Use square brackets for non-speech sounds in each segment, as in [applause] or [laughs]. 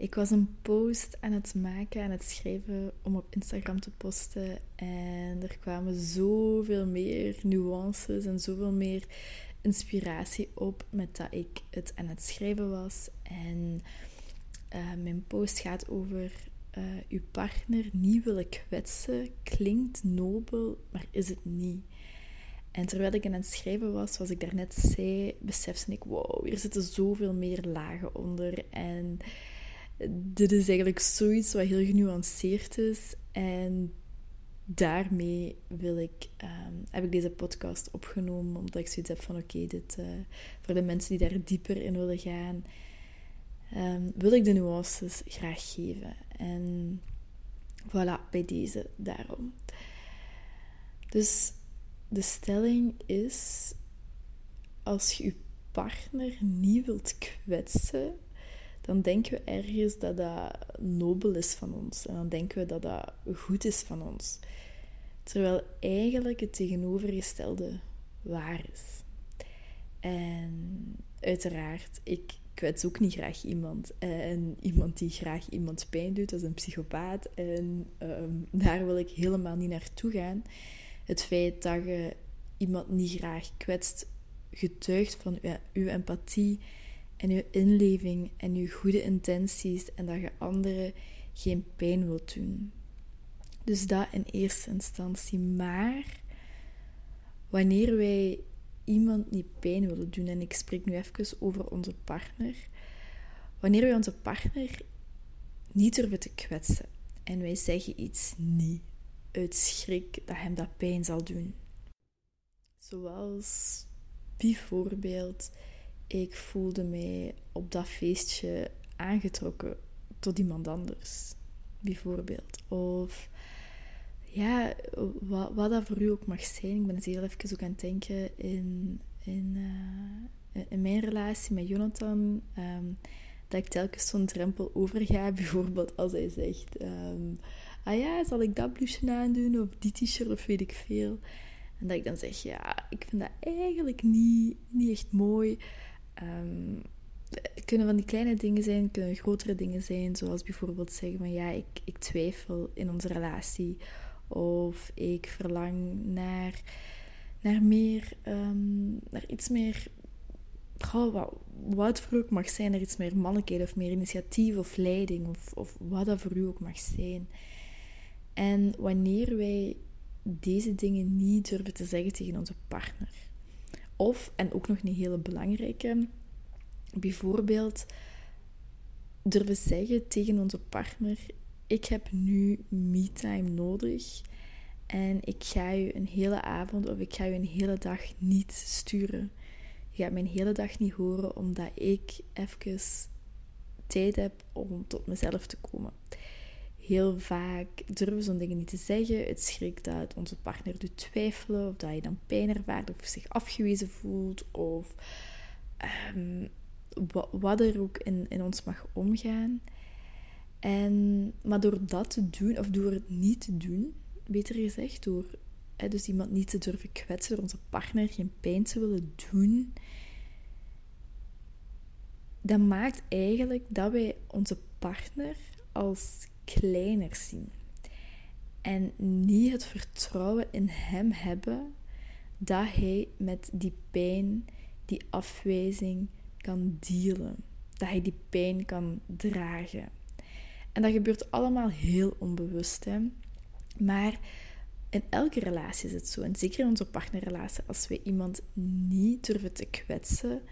Ik was een post aan het maken, aan het schrijven om op Instagram te posten. En er kwamen zoveel meer nuances en zoveel meer inspiratie op met dat ik het aan het schrijven was. En uh, mijn post gaat over uh, uw partner niet willen kwetsen. Klinkt nobel, maar is het niet. En terwijl ik aan het schrijven was, zoals ik daarnet zei, besefte ik: wow, hier zitten zoveel meer lagen onder. En dit is eigenlijk zoiets wat heel genuanceerd is. En daarmee wil ik, ehm, heb ik deze podcast opgenomen, omdat ik zoiets heb van oké, dit uh, voor de mensen die daar dieper in willen gaan, um, wil ik de nuances graag geven. En voilà, bij deze daarom. Dus de stelling is, als je je partner niet wilt kwetsen, dan denken we ergens dat dat nobel is van ons. En dan denken we dat dat goed is van ons. Terwijl eigenlijk het tegenovergestelde waar is. En uiteraard, ik kwets ook niet graag iemand. En iemand die graag iemand pijn doet, dat is een psychopaat. En ehm, daar wil ik helemaal niet naartoe gaan. Het feit dat je iemand niet graag kwetst, getuigt van uw, uw empathie en je inleving en je goede intenties en dat je anderen geen pijn wilt doen. Dus dat in eerste instantie. Maar wanneer wij iemand niet pijn willen doen, en ik spreek nu even over onze partner, wanneer wij onze partner niet durven te kwetsen en wij zeggen iets niet uit schrik dat hem dat pijn zal doen. Zoals bijvoorbeeld ik voelde mij op dat feestje aangetrokken tot iemand anders, bijvoorbeeld. Of ja, wat, wat dat voor u ook mag zijn. Ik ben eens heel even ook aan het denken in, in, uh, in mijn relatie met Jonathan. Um, dat ik telkens zo'n drempel overga. [laughs] Bijvoorbeeld als hij zegt: um, Ah ja, zal ik dat blouseje aandoen? Of die t-shirt, of weet ik veel. En dat ik dan zeg: Ja, ik vind dat eigenlijk niet, niet echt mooi. Um, kunnen van die kleine dingen zijn, kunnen grotere dingen zijn, zoals bijvoorbeeld zeggen van ja, ik, ik twijfel in onze relatie of ik verlang naar, naar meer, um, naar iets meer, wat, het voor u ook mag zijn, naar iets meer mannelijkheid of meer initiatief of leiding of, of wat dat voor u ook mag zijn. En wanneer wij deze dingen niet durven te zeggen tegen onze partner, of, en ook nog een hele belangrijke, bijvoorbeeld durven zeggen tegen onze partner: Ik heb nu me-time nodig en ik ga je een hele avond of ik ga je een hele dag niet sturen. Je gaat mijn hele dag niet horen omdat ik even tijd heb om tot mezelf te komen heel vaak durven zo'n dingen niet te zeggen. Het schrik dat onze partner doet twijfelen, of dat je dan pijn ervaart, of zich afgewezen voelt, of um, wat er ook in, in ons mag omgaan. En, maar door dat te doen, of door het niet te doen, beter gezegd, door hè, dus iemand niet te durven kwetsen, door onze partner geen pijn te willen doen, dat maakt eigenlijk dat wij onze partner als kleiner zien. En niet het vertrouwen in hem hebben dat hij met die pijn, die afwijzing kan dealen. Dat hij die pijn kan dragen. En dat gebeurt allemaal heel onbewust. Hè? Maar in elke relatie is het zo. En zeker in onze partnerrelatie, als we iemand niet durven te kwetsen,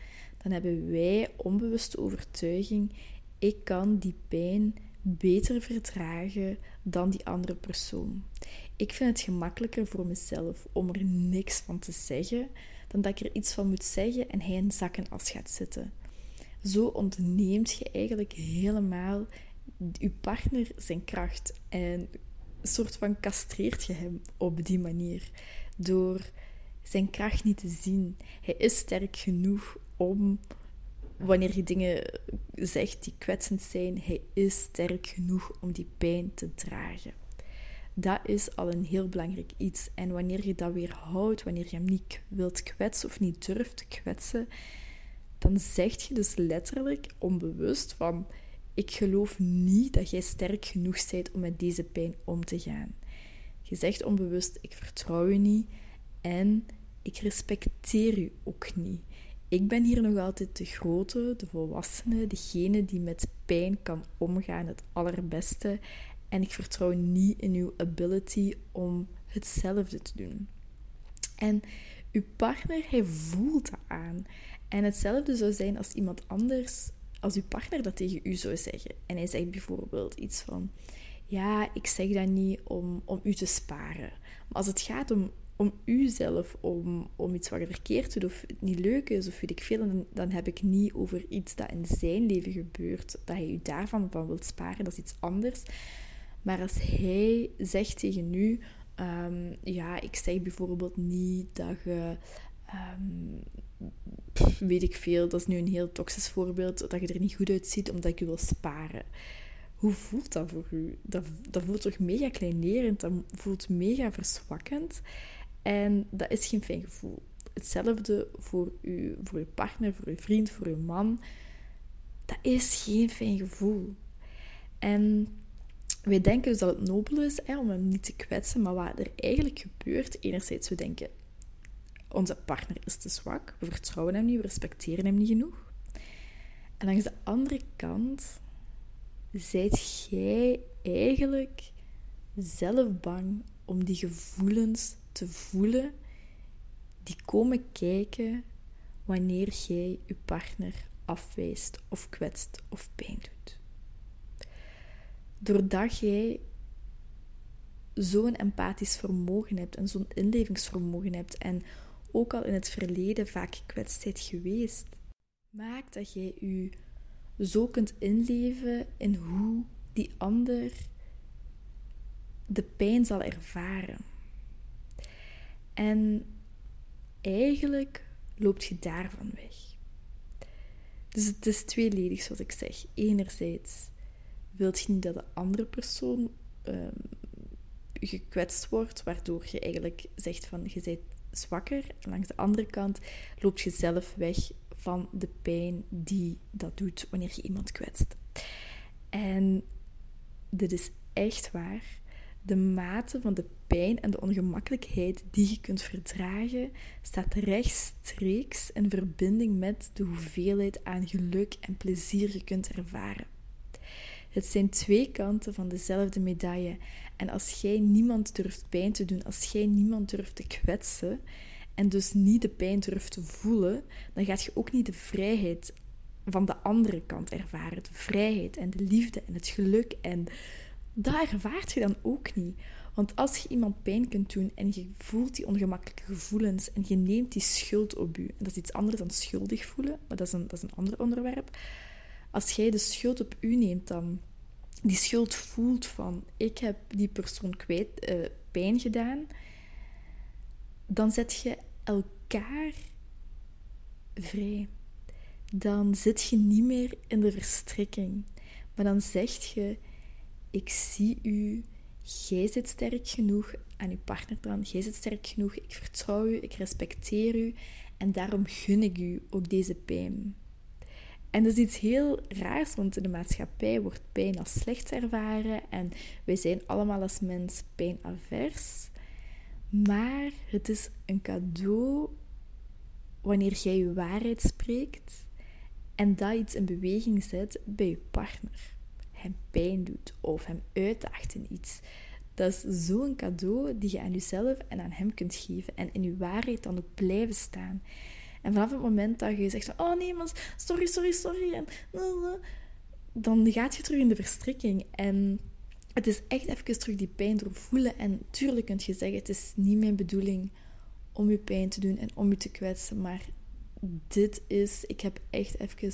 dan hebben wij onbewuste overtuiging: ik kan die pijn beter verdragen dan die andere persoon. Ik vind het gemakkelijker voor mezelf om er niks van te zeggen, dan dat ik er iets van moet zeggen en hij in zakken as gaat zitten. Zo ontneemt je eigenlijk helemaal je partner zijn kracht en een soort van castreert je hem op die manier. Door zijn kracht niet te zien. Hij is sterk genoeg om, wanneer je dingen zegt die kwetsend zijn, hij is sterk genoeg om die pijn te dragen. Dat is al een heel belangrijk iets. En wanneer je dat weer houdt, wanneer je hem niet wilt kwetsen of niet durft te kwetsen, dan zeg je dus letterlijk onbewust van ik geloof niet dat jij sterk genoeg bent om met deze pijn om te gaan. Je zegt onbewust ik vertrouw je niet en ik respecteer u ook niet. Ik ben hier nog altijd de grote, de volwassene, degene die met pijn kan omgaan, het allerbeste. En ik vertrouw niet in uw ability om hetzelfde te doen. En uw partner, hij voelt dat aan. En hetzelfde zou zijn als iemand anders, als uw partner dat tegen u zou zeggen. En hij zegt bijvoorbeeld iets van: Ja, ik zeg dat niet om, om u te sparen. Maar als het gaat om, om u zelf, om, om iets wat je verkeerd doet of het niet leuk is of weet ik veel, dan, heb ik niet over iets dat in zijn leven gebeurt, dat hij u daarvan van wilt sparen. Dat is iets anders. Maar als hij zegt tegen u: um, Ja, ik zeg bijvoorbeeld niet dat je. Um, weet ik veel, dat is nu een heel toxisch voorbeeld, dat je er niet goed uitziet omdat ik je wil sparen. Hoe voelt dat voor u? Dat, dat voelt toch mega kleinerend, dat voelt mega verzwakkend. En dat is geen fijn gevoel. Hetzelfde voor, u, voor partner, voor uw vriend, voor uw man. Dat is geen fijn gevoel. En wij denken dus dat het nobel is hè, om hem niet te kwetsen, maar wat er eigenlijk gebeurt, enerzijds we denken, onze partner is te zwak, we vertrouwen hem niet, we respecteren hem niet genoeg. En langs de andere kant zijt jij eigenlijk zelf bang om die gevoelens te voelen die komen kijken wanneer jij je partner afwijst of kwetst of pijn doet. Doordat jij zo'n empathisch vermogen hebt en zo'n inlevingsvermogen hebt en ook al in het verleden vaak gekwetst bent geweest, maakt dat jij je zo kunt inleven in hoe die ander de pijn zal ervaren. En eigenlijk loopt je daarvan weg. Dus het is tweeledig, zoals ik zeg. Enerzijds wilt je niet dat de andere persoon um, gekwetst wordt, waardoor je eigenlijk zegt van je bent zwakker. En langs de andere kant loop je zelf weg van de pijn die dat doet wanneer je iemand kwetst. En dit is echt waar. De mate van de pijn en de ongemakkelijkheid die je kunt verdragen, staat rechtstreeks in verbinding met de hoeveelheid aan geluk en plezier je kunt ervaren. Het zijn twee kanten van dezelfde medaille. En als jij niemand durft pijn te doen, als jij niemand durft te kwetsen en dus niet de pijn durft te voelen, dan gaat je ook niet de vrijheid van de andere kant ervaren. De vrijheid en de liefde en het geluk. En dat ervaart je dan ook niet. Want als je iemand pijn kunt doen en je voelt die ongemakkelijke gevoelens en je neemt die schuld op je, en dat is iets anders dan schuldig voelen, maar dat is een, dat is een ander onderwerp. Als jij de schuld op u neemt, dan die schuld voelt van ik heb die persoon kwijt, uh, pijn gedaan, dan zet je elkaar vrij. Dan zit je niet meer in de verstrikking. Maar dan zeg je: Ik zie u, jij zit sterk genoeg aan uw partner dan, jij zit sterk genoeg, ik vertrouw u, ik respecteer u en daarom gun ik u ook deze pijn. En dat is iets heel raars, want in de maatschappij wordt pijn als slecht ervaren en wij zijn allemaal als mens pijnavers. Maar het is een cadeau wanneer jij je waarheid spreekt en dat iets in beweging zet bij je partner. Hem pijn doet of hem uitdaagt in iets. Dat is zo'n cadeau die je aan jezelf en aan hem kunt geven en in je waarheid dan ook blijven staan. En vanaf het moment dat je zegt oh nee, maar sorry, sorry, sorry, en, dan gaat je terug in de verstrikking. En het is echt even terug die pijn doorvoelen. En tuurlijk kun je zeggen, het is niet mijn bedoeling om je pijn te doen en om je te kwetsen. Maar dit is, ik heb echt even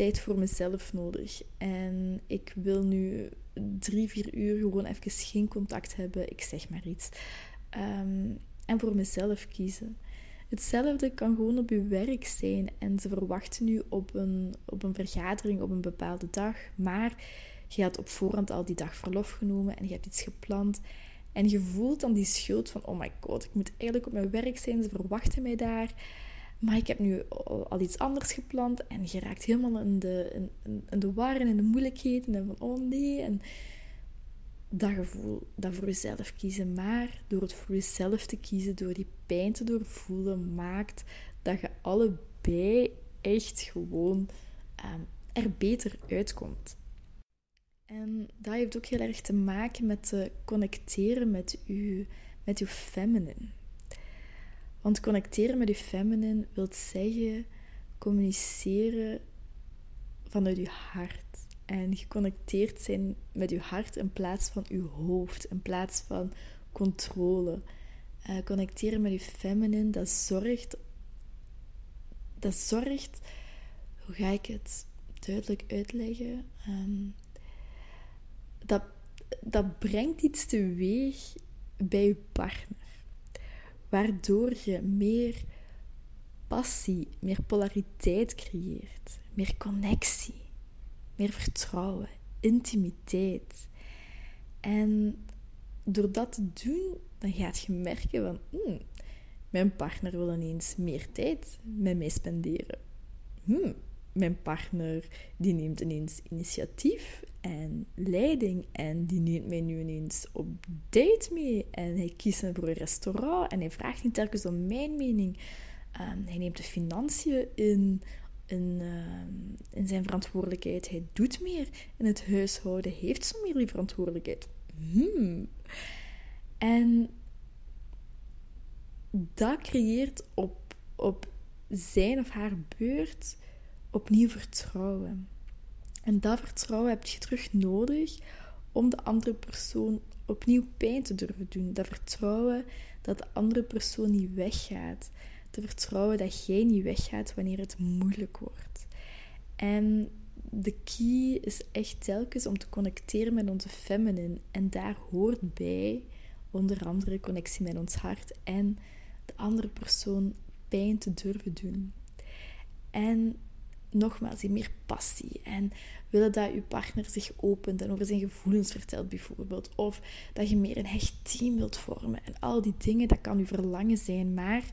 tijd voor mezelf nodig. En ik wil nu drie, vier uur gewoon even geen contact hebben. Ik zeg maar iets. Ehm, en voor mezelf kiezen. Hetzelfde kan gewoon op je werk zijn en ze verwachten nu op een, op een vergadering op een bepaalde dag, maar je had op voorhand al die dag verlof genomen en je hebt iets gepland en je voelt dan die schuld van, oh my god, ik moet eigenlijk op mijn werk zijn, ze verwachten mij daar. Maar ik heb nu al, iets anders gepland en je raakt helemaal in de, in, de war en in de moeilijkheden. En van, oh nee. En dat gevoel, dat voor jezelf kiezen. Maar door het voor jezelf te kiezen, door die pijn te doorvoelen, maakt dat je allebei echt gewoon um, er beter uitkomt. En dat heeft ook heel erg te maken met te connecteren met je, met je feminine. Want connecteren met je feminine wil zeggen communiceren vanuit je hart. En geconnecteerd zijn met je hart in plaats van je hoofd, in plaats van controle. Uh, connecteren met je feminine, dat zorgt, dat zorgt, hoe ga ik het duidelijk uitleggen? Um, dat, dat brengt iets teweeg bij je partner. Waardoor je meer passie, meer polariteit creëert, meer connectie, meer vertrouwen, intimiteit. En door dat te doen, dan gaat je merken van, hmm, mijn partner wil ineens meer tijd met mij spenderen. Hmm, mijn partner die neemt ineens initiatief en leiding en die neemt mij nu ineens op date mee en hij kiest voor een restaurant en hij vraagt niet telkens om mijn mening. Um, hij neemt de financiën in, in, uh, in zijn verantwoordelijkheid. Hij doet meer in het huishouden, heeft zo meer die verantwoordelijkheid. Hmm. En dat creëert op, op zijn of haar beurt opnieuw vertrouwen. En dat vertrouwen heb je terug nodig om de andere persoon opnieuw pijn te durven doen. Dat vertrouwen dat de andere persoon niet weggaat. Dat vertrouwen dat jij niet weggaat wanneer het moeilijk wordt. En de key is echt telkens om te connecteren met onze feminine. En daar hoort bij onder andere connectie met ons hart en de andere persoon pijn te durven doen. En nogmaals, die meer passie. En willen dat je partner zich opent en over zijn gevoelens vertelt, bijvoorbeeld. Of dat je meer een hecht team wilt vormen. En al die dingen, dat kan je verlangen zijn. Maar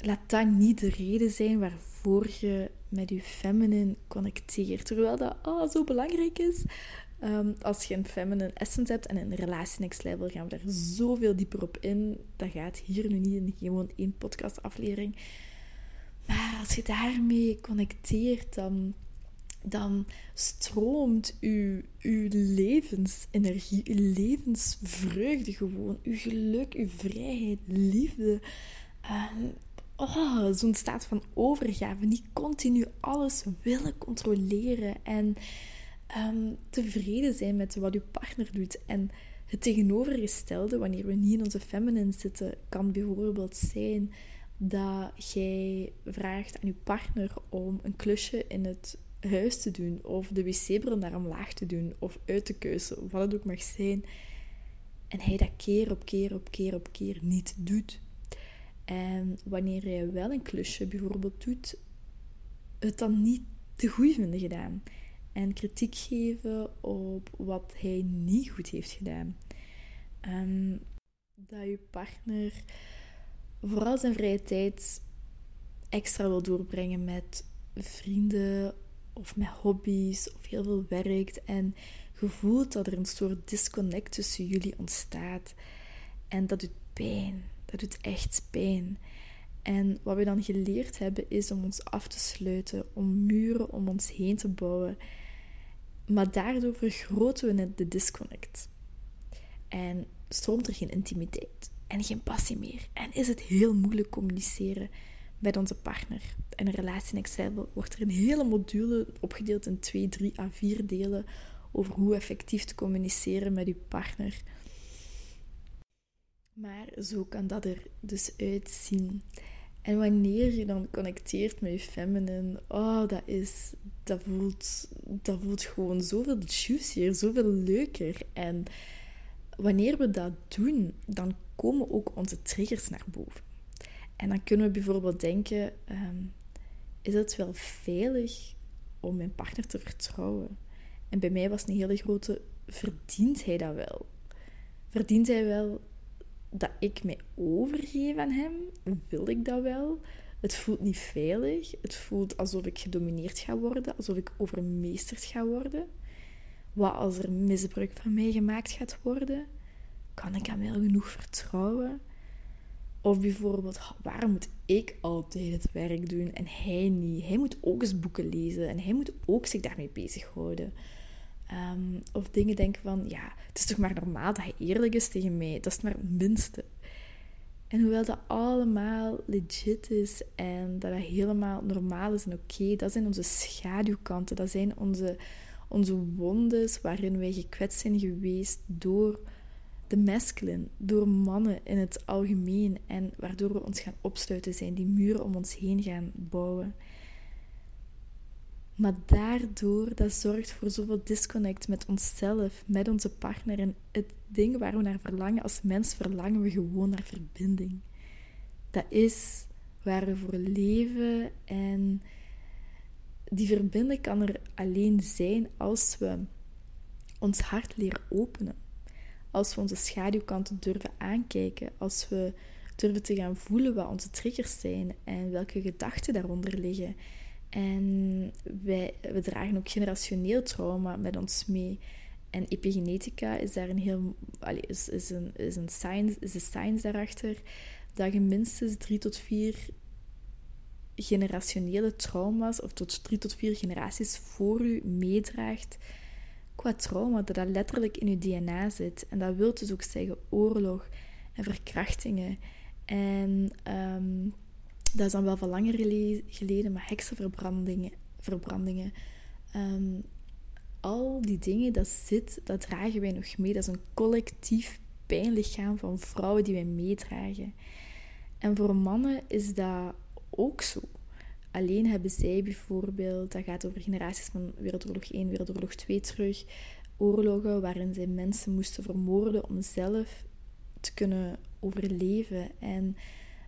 laat dat niet de reden zijn waarvoor je met je feminine connecteert. Terwijl dat oh, zo belangrijk is. Um, als je een feminine essence hebt en een relatie next level, gaan we daar zoveel dieper op in. Dat gaat hier nu niet in gewoon één podcast aflevering. Maar als je daarmee connecteert, dan, dan stroomt uw, uw levensenergie, uw levensvreugde gewoon, uw geluk, uw vrijheid, liefde. oh, zo'n staat van overgave, niet continu alles willen controleren en um, tevreden zijn met wat uw partner doet. En het tegenovergestelde, wanneer we niet in onze feminine zitten, kan bijvoorbeeld zijn dat jij vraagt aan je partner om een klusje in het huis te doen, of de wc-bril naar omlaag te doen, of uit te keuzen, of wat het ook mag zijn. En hij dat keer op keer op keer op keer niet doet. En wanneer jij wel een klusje bijvoorbeeld doet, het dan niet te goed vinden gedaan. En kritiek geven op wat hij niet goed heeft gedaan. Um, dat je partner vooral zijn vrije tijd extra wil doorbrengen met vrienden of met hobby's of heel veel werkt en gevoelt dat er een soort disconnect tussen jullie ontstaat. En dat doet pijn. Dat doet echt pijn. En wat we dan geleerd hebben is om ons af te sluiten, om muren om ons heen te bouwen. Maar daardoor vergroten we de disconnect. En stroomt er geen intimiteit en geen passie meer. En is het heel moeilijk communiceren met onze partner. En een relatie in Excel wordt er een hele module opgedeeld in twee, drie à vier delen over hoe effectief te communiceren met je partner. Maar zo kan dat er dus uitzien. En wanneer je dan connecteert met je feminine, oh, dat is, dat voelt, dat voelt gewoon zoveel juicier, zoveel leuker. En wanneer we dat doen, dan komen ook onze triggers naar boven. En dan kunnen we bijvoorbeeld denken: ehm, is het wel veilig om mijn partner te vertrouwen? En bij mij was een hele grote: verdient hij dat wel? Verdient hij wel dat ik mij overgeef aan hem? Wil ik dat wel? Het voelt niet veilig. Het voelt alsof ik gedomineerd ga worden, alsof ik overmeesterd ga worden. Wat als er misbruik van mij gemaakt gaat worden? Kan ik hem wel genoeg vertrouwen? Of bijvoorbeeld, waarom moet ik altijd het werk doen en hij niet? Hij moet ook eens boeken lezen en hij moet ook zich daarmee bezighouden. Um, of dingen denken van, ja, het is toch maar normaal dat hij eerlijk is tegen mij. Dat is maar het minste. En hoewel dat allemaal legit is en dat dat helemaal normaal is en oké, dat zijn onze schaduwkanten. Dat zijn onze, onze wondes waarin wij gekwetst zijn geweest door de masculine, door mannen in het algemeen. En waardoor we ons gaan opsluiten zijn, die muren om ons heen gaan bouwen. Maar daardoor, dat zorgt voor zoveel disconnect met onszelf, met onze partner. En het ding waar we naar verlangen, als mens verlangen we gewoon naar verbinding. Dat is waar we voor leven. En die verbinding kan er alleen zijn als we ons hart leren openen. Als we onze schaduwkanten durven aankijken. Als we durven te gaan voelen wat onze triggers zijn en welke gedachten daaronder liggen. En wij, we dragen ook generationeel trauma met ons mee. En epigenetica is daar een heel... Is, is, een, is, een science, is een science daarachter dat je minstens drie tot vier generationele trauma's, of tot drie tot vier generaties voor u meedraagt qua trauma, dat dat letterlijk in uw DNA zit. En dat wil dus ook zeggen oorlog en verkrachtingen en um, dat is dan wel van langer geleden, maar heksenverbrandingen. Verbrandingen, ehm, al die dingen, dat zit, dat dragen wij nog mee. Dat is een collectief pijnlichaam van vrouwen die wij meedragen. En voor mannen is dat ook zo. Alleen hebben zij bijvoorbeeld, dat gaat over generaties van Wereldoorlog 1, Wereldoorlog 2 terug, oorlogen waarin zij mensen moesten vermoorden om zelf te kunnen overleven. En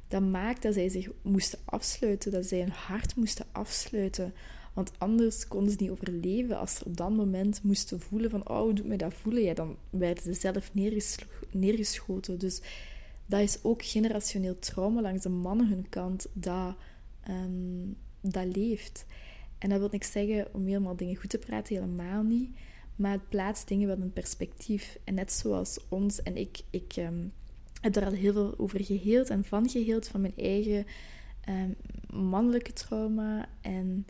dat maakt dat zij zich moesten afsluiten, dat zij hun hart moesten afsluiten. Want anders konden ze niet overleven. Als ze op dat moment moesten voelen van, oh, doet mij dat voelen? Ja, dan werden ze zelf neergeschoten. Dus dat is ook generationeel trauma langs de mannen hun kant dat, ehm, dat leeft. En dat wil ik zeggen om helemaal dingen goed te praten, helemaal niet. Maar het plaatst dingen wel in perspectief. En net zoals ons en ik, ik ehm, heb daar al heel veel over geheeld en van geheeld van mijn eigen ehm, mannelijke trauma. En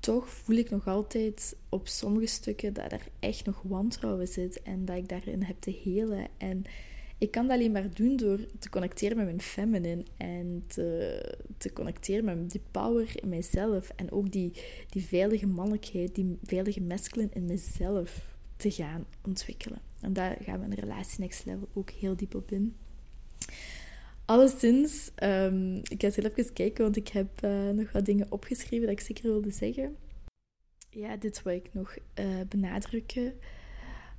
toch voel ik nog altijd op sommige stukken dat er echt nog wantrouwen zit en dat ik daarin heb te helen. En ik kan dat alleen maar doen door te connecteren met mijn feminine en te, te connecteren met die power in mijzelf en ook die, die veilige mannelijkheid, die veilige masculine in mezelf te gaan ontwikkelen. En daar gaan we in relatie next level ook heel diep op in. Alleszins, um, ik ga heel even kijken, want ik heb uh, nog wat dingen opgeschreven dat ik zeker wilde zeggen. Ja, dit wil ik nog uh, benadrukken.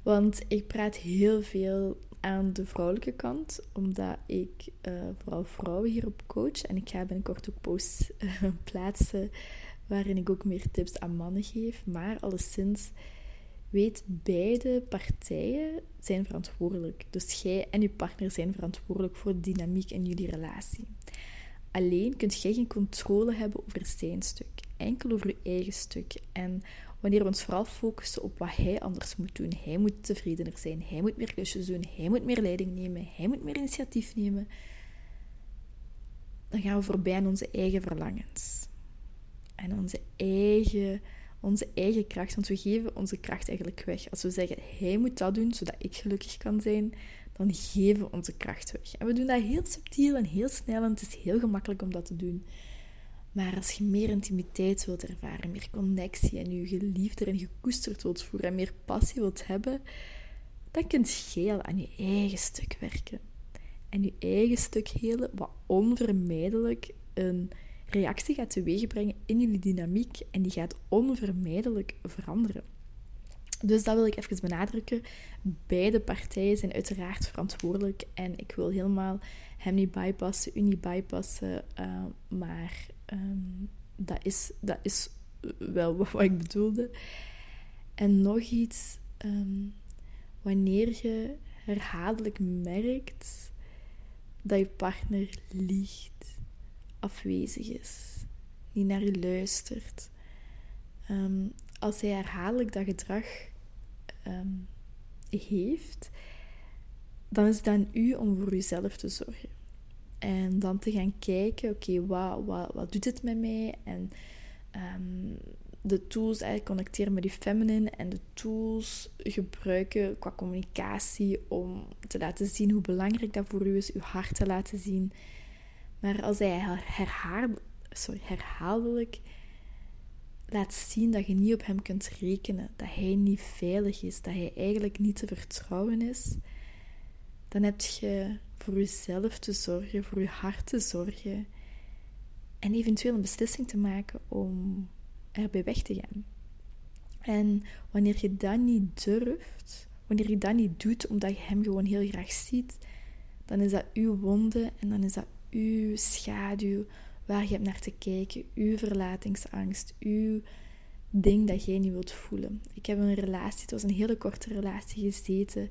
Want ik praat heel veel aan de vrouwelijke kant, omdat ik uh, vooral vrouwen hierop coach. En ik ga binnenkort ook posts [laughs] plaatsen waarin ik ook meer tips aan mannen geef. Maar alleszins weet, beide partijen zijn verantwoordelijk. Dus jij en je partner zijn verantwoordelijk voor de dynamiek in jullie relatie. Alleen kunt jij geen controle hebben over zijn stuk, enkel over je eigen stuk. En wanneer we ons vooral focussen op wat hij anders moet doen, hij moet tevredener zijn, hij moet meer klusjes doen, hij moet meer leiding nemen, hij moet meer initiatief nemen, dan gaan we voorbij aan onze eigen verlangens. En onze eigen onze eigen kracht. Want we geven onze kracht eigenlijk weg. Als we zeggen, hij moet dat doen, zodat ik gelukkig kan zijn, dan geven we onze kracht weg. En we doen dat heel subtiel en heel snel en het is heel gemakkelijk om dat te doen. Maar als je meer intimiteit wilt ervaren, meer connectie en je geliefder en gekoesterd wilt voelen en meer passie wilt hebben, dan kunt je al aan je eigen stuk werken. En je eigen stuk helen, wat onvermijdelijk een reactie gaat teweegbrengen in jullie dynamiek en die gaat onvermijdelijk veranderen. Dus dat wil ik even benadrukken. Beide partijen zijn uiteraard verantwoordelijk en ik wil helemaal hem niet bypassen, u niet bypassen. Uh, maar um, dat, is, dat is wel [laughs] wat ik bedoelde. En nog iets, um, wanneer je herhaaldelijk merkt dat je partner liegt, afwezig is, niet naar je luistert. Um, als hij herhaaldelijk dat gedrag heeft, dan is het aan u om voor uzelf te zorgen. En dan te gaan kijken, oké, wat, wat, wat doet het met mij? En um, de tools eigenlijk connecteren met die feminine en de tools gebruiken qua communicatie om te laten zien hoe belangrijk dat voor u is, uw hart te laten zien. Maar als hij herhaal, herhaaldelijk laat zien dat je niet op hem kunt rekenen, dat hij niet veilig is, dat hij eigenlijk niet te vertrouwen is, dan heb je voor jezelf te zorgen, voor je hart te zorgen en eventueel een beslissing te maken om erbij weg te gaan. En wanneer je dat niet durft, wanneer je dat niet doet omdat je hem gewoon heel graag ziet, dan is dat uw wonde en dan is dat uw schaduw waar je hebt naar te kijken, uw verlatingsangst, uw ding dat jij niet wilt voelen. Ik heb een relatie, het was een hele korte relatie gezeten,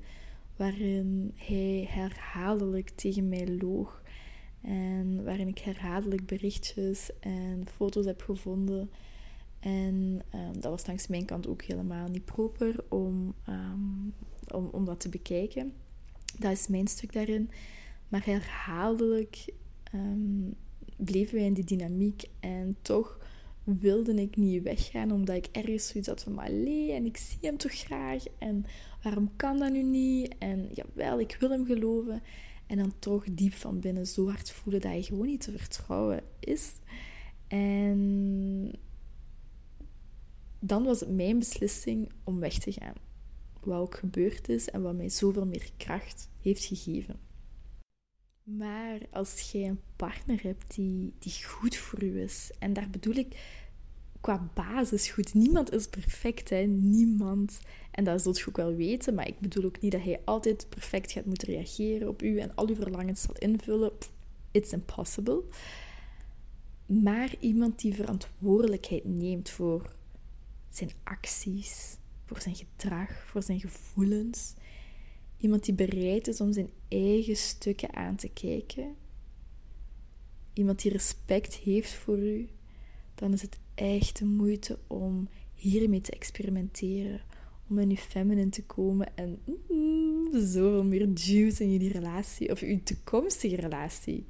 waarin hij herhaaldelijk tegen mij loog. En waarin ik herhaaldelijk berichtjes en foto's heb gevonden en um, dat was langs mijn kant ook helemaal niet proper om, um, om, om dat te bekijken. Dat is mijn stuk daarin. Maar herhaaldelijk um, bleven wij in die dynamiek en toch wilde ik niet weggaan omdat ik ergens zoiets had van allee, en ik zie hem toch graag en waarom kan dat nu niet en jawel, ik wil hem geloven en dan toch diep van binnen zo hard voelen dat hij gewoon niet te vertrouwen is en dan was het mijn beslissing om weg te gaan. Wat ook gebeurd is en wat mij zoveel meer kracht heeft gegeven. Maar als jij een partner hebt die, die goed voor u is, en daar bedoel ik qua basis goed. Niemand is perfect, hè? Niemand. En dat zult je ook wel weten, maar ik bedoel ook niet dat hij altijd perfect gaat moeten reageren op u en al uw verlangens zal invullen. It's impossible. Maar iemand die verantwoordelijkheid neemt voor zijn acties, voor zijn gedrag, voor zijn gevoelens. Iemand die bereid is om zijn eigen stukken aan te kijken. Iemand die respect heeft voor u. Dan is het echt de moeite om hiermee te experimenteren. Om in je feminine te komen en mm, zoveel meer juice in jullie relatie of je toekomstige relatie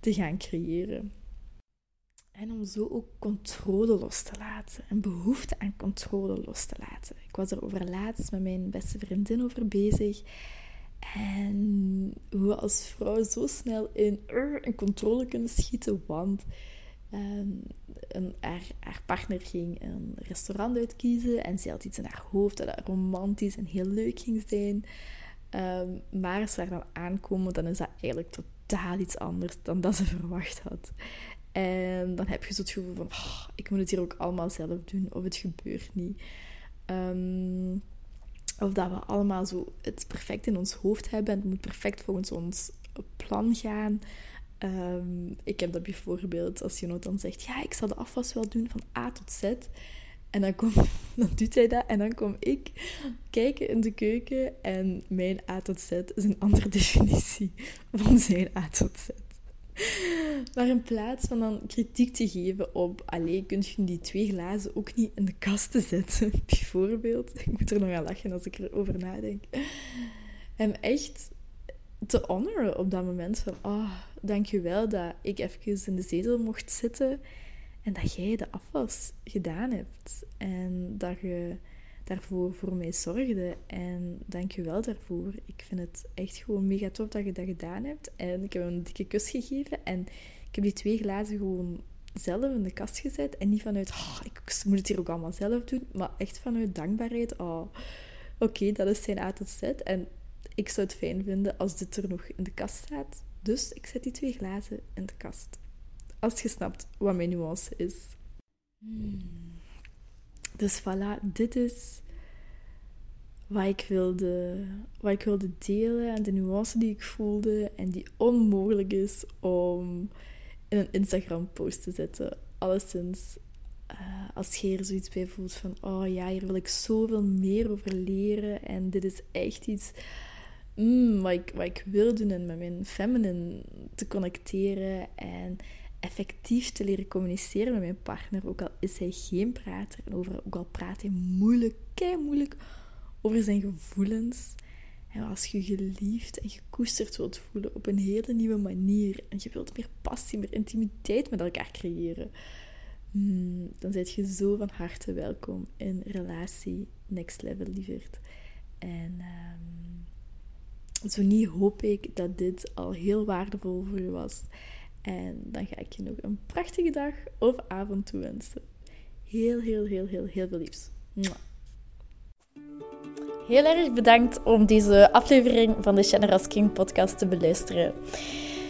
te gaan creëren. En om zo ook controle los te laten. Een behoefte aan controle los te laten. Ik was er over laatst met mijn beste vriendin over bezig. En hoe we als vrouw zo snel in een controle kunnen schieten. Want um, een, haar, partner ging een restaurant uitkiezen. En ze had iets in haar hoofd dat romantisch en heel leuk ging zijn. Um, maar als ze daar dan aankomen, dan is dat eigenlijk totaal iets anders dan dat ze [laughs] verwacht had. En dan heb je zo het gevoel van, oh, ik moet het hier ook allemaal zelf doen, of het gebeurt niet. Ehm, of dat we allemaal zo het perfect in ons hoofd hebben en het moet perfect volgens ons plan gaan. Ehm, ik heb dat bijvoorbeeld als dan zegt, ja, ik zal de afwas wel doen van A tot Z. En dan, [laughs] dan doet hij dat en dan kom ik kijken in de keuken en mijn A tot Z is een andere [laughs] definitie van zijn A tot Z. Maar in plaats van dan kritiek te geven op, alleen kun je die twee glazen ook niet in de kast te zetten, [laughs] bijvoorbeeld. Ik moet er nog aan lachen als ik erover nadenk. Hem echt te honoren op dat moment van, oh, ah, dankjewel dat ik even in de zetel mocht zitten en dat jij de afwas gedaan hebt. En dat je daarvoor voor mij zorgde. En dank je wel daarvoor. Ik vind het echt gewoon mega tof dat je dat gedaan hebt. En ik heb hem een dikke kus gegeven. En ik heb die twee glazen gewoon zelf in de kast gezet. En niet vanuit, oh, ik moet het hier ook allemaal zelf doen. Maar echt vanuit dankbaarheid. Oh, oké, dat is zijn A tot Z. En ik zou het fijn vinden als dit er nog in de kast staat. Dus ik zet die twee glazen in de kast. Als je snapt wat mijn nuance is. Hmm. Dus voilà, dit is wat ik, wilde, wat ik wilde delen en de nuance die ik voelde en die onmogelijk is om in een Instagram-post te zetten. Alleszins, uh, als je er zoiets bij voelt van, oh ja, hier wil ik zoveel meer over leren en dit is echt iets mm, wat, ik, wat ik wil doen en met mijn feminine te connecteren en effectief te leren communiceren met mijn partner, ook al is hij geen prater en over, ook al praat hij moeilijk, kei moeilijk over zijn gevoelens. En als je geliefd en gekoesterd wilt voelen op een hele nieuwe manier en je wilt meer passie, meer intimiteit met elkaar creëren, hmm, dan zit je zo van harte welkom in relatie Next Level Lieverd. En um, zo niet hoop ik dat dit al heel waardevol voor je was. En dan ga ik je nog een prachtige dag of avond toewensen. Heel, heel, heel, heel, heel veel liefs. Heel erg bedankt om deze aflevering van de Generous King podcast te beluisteren.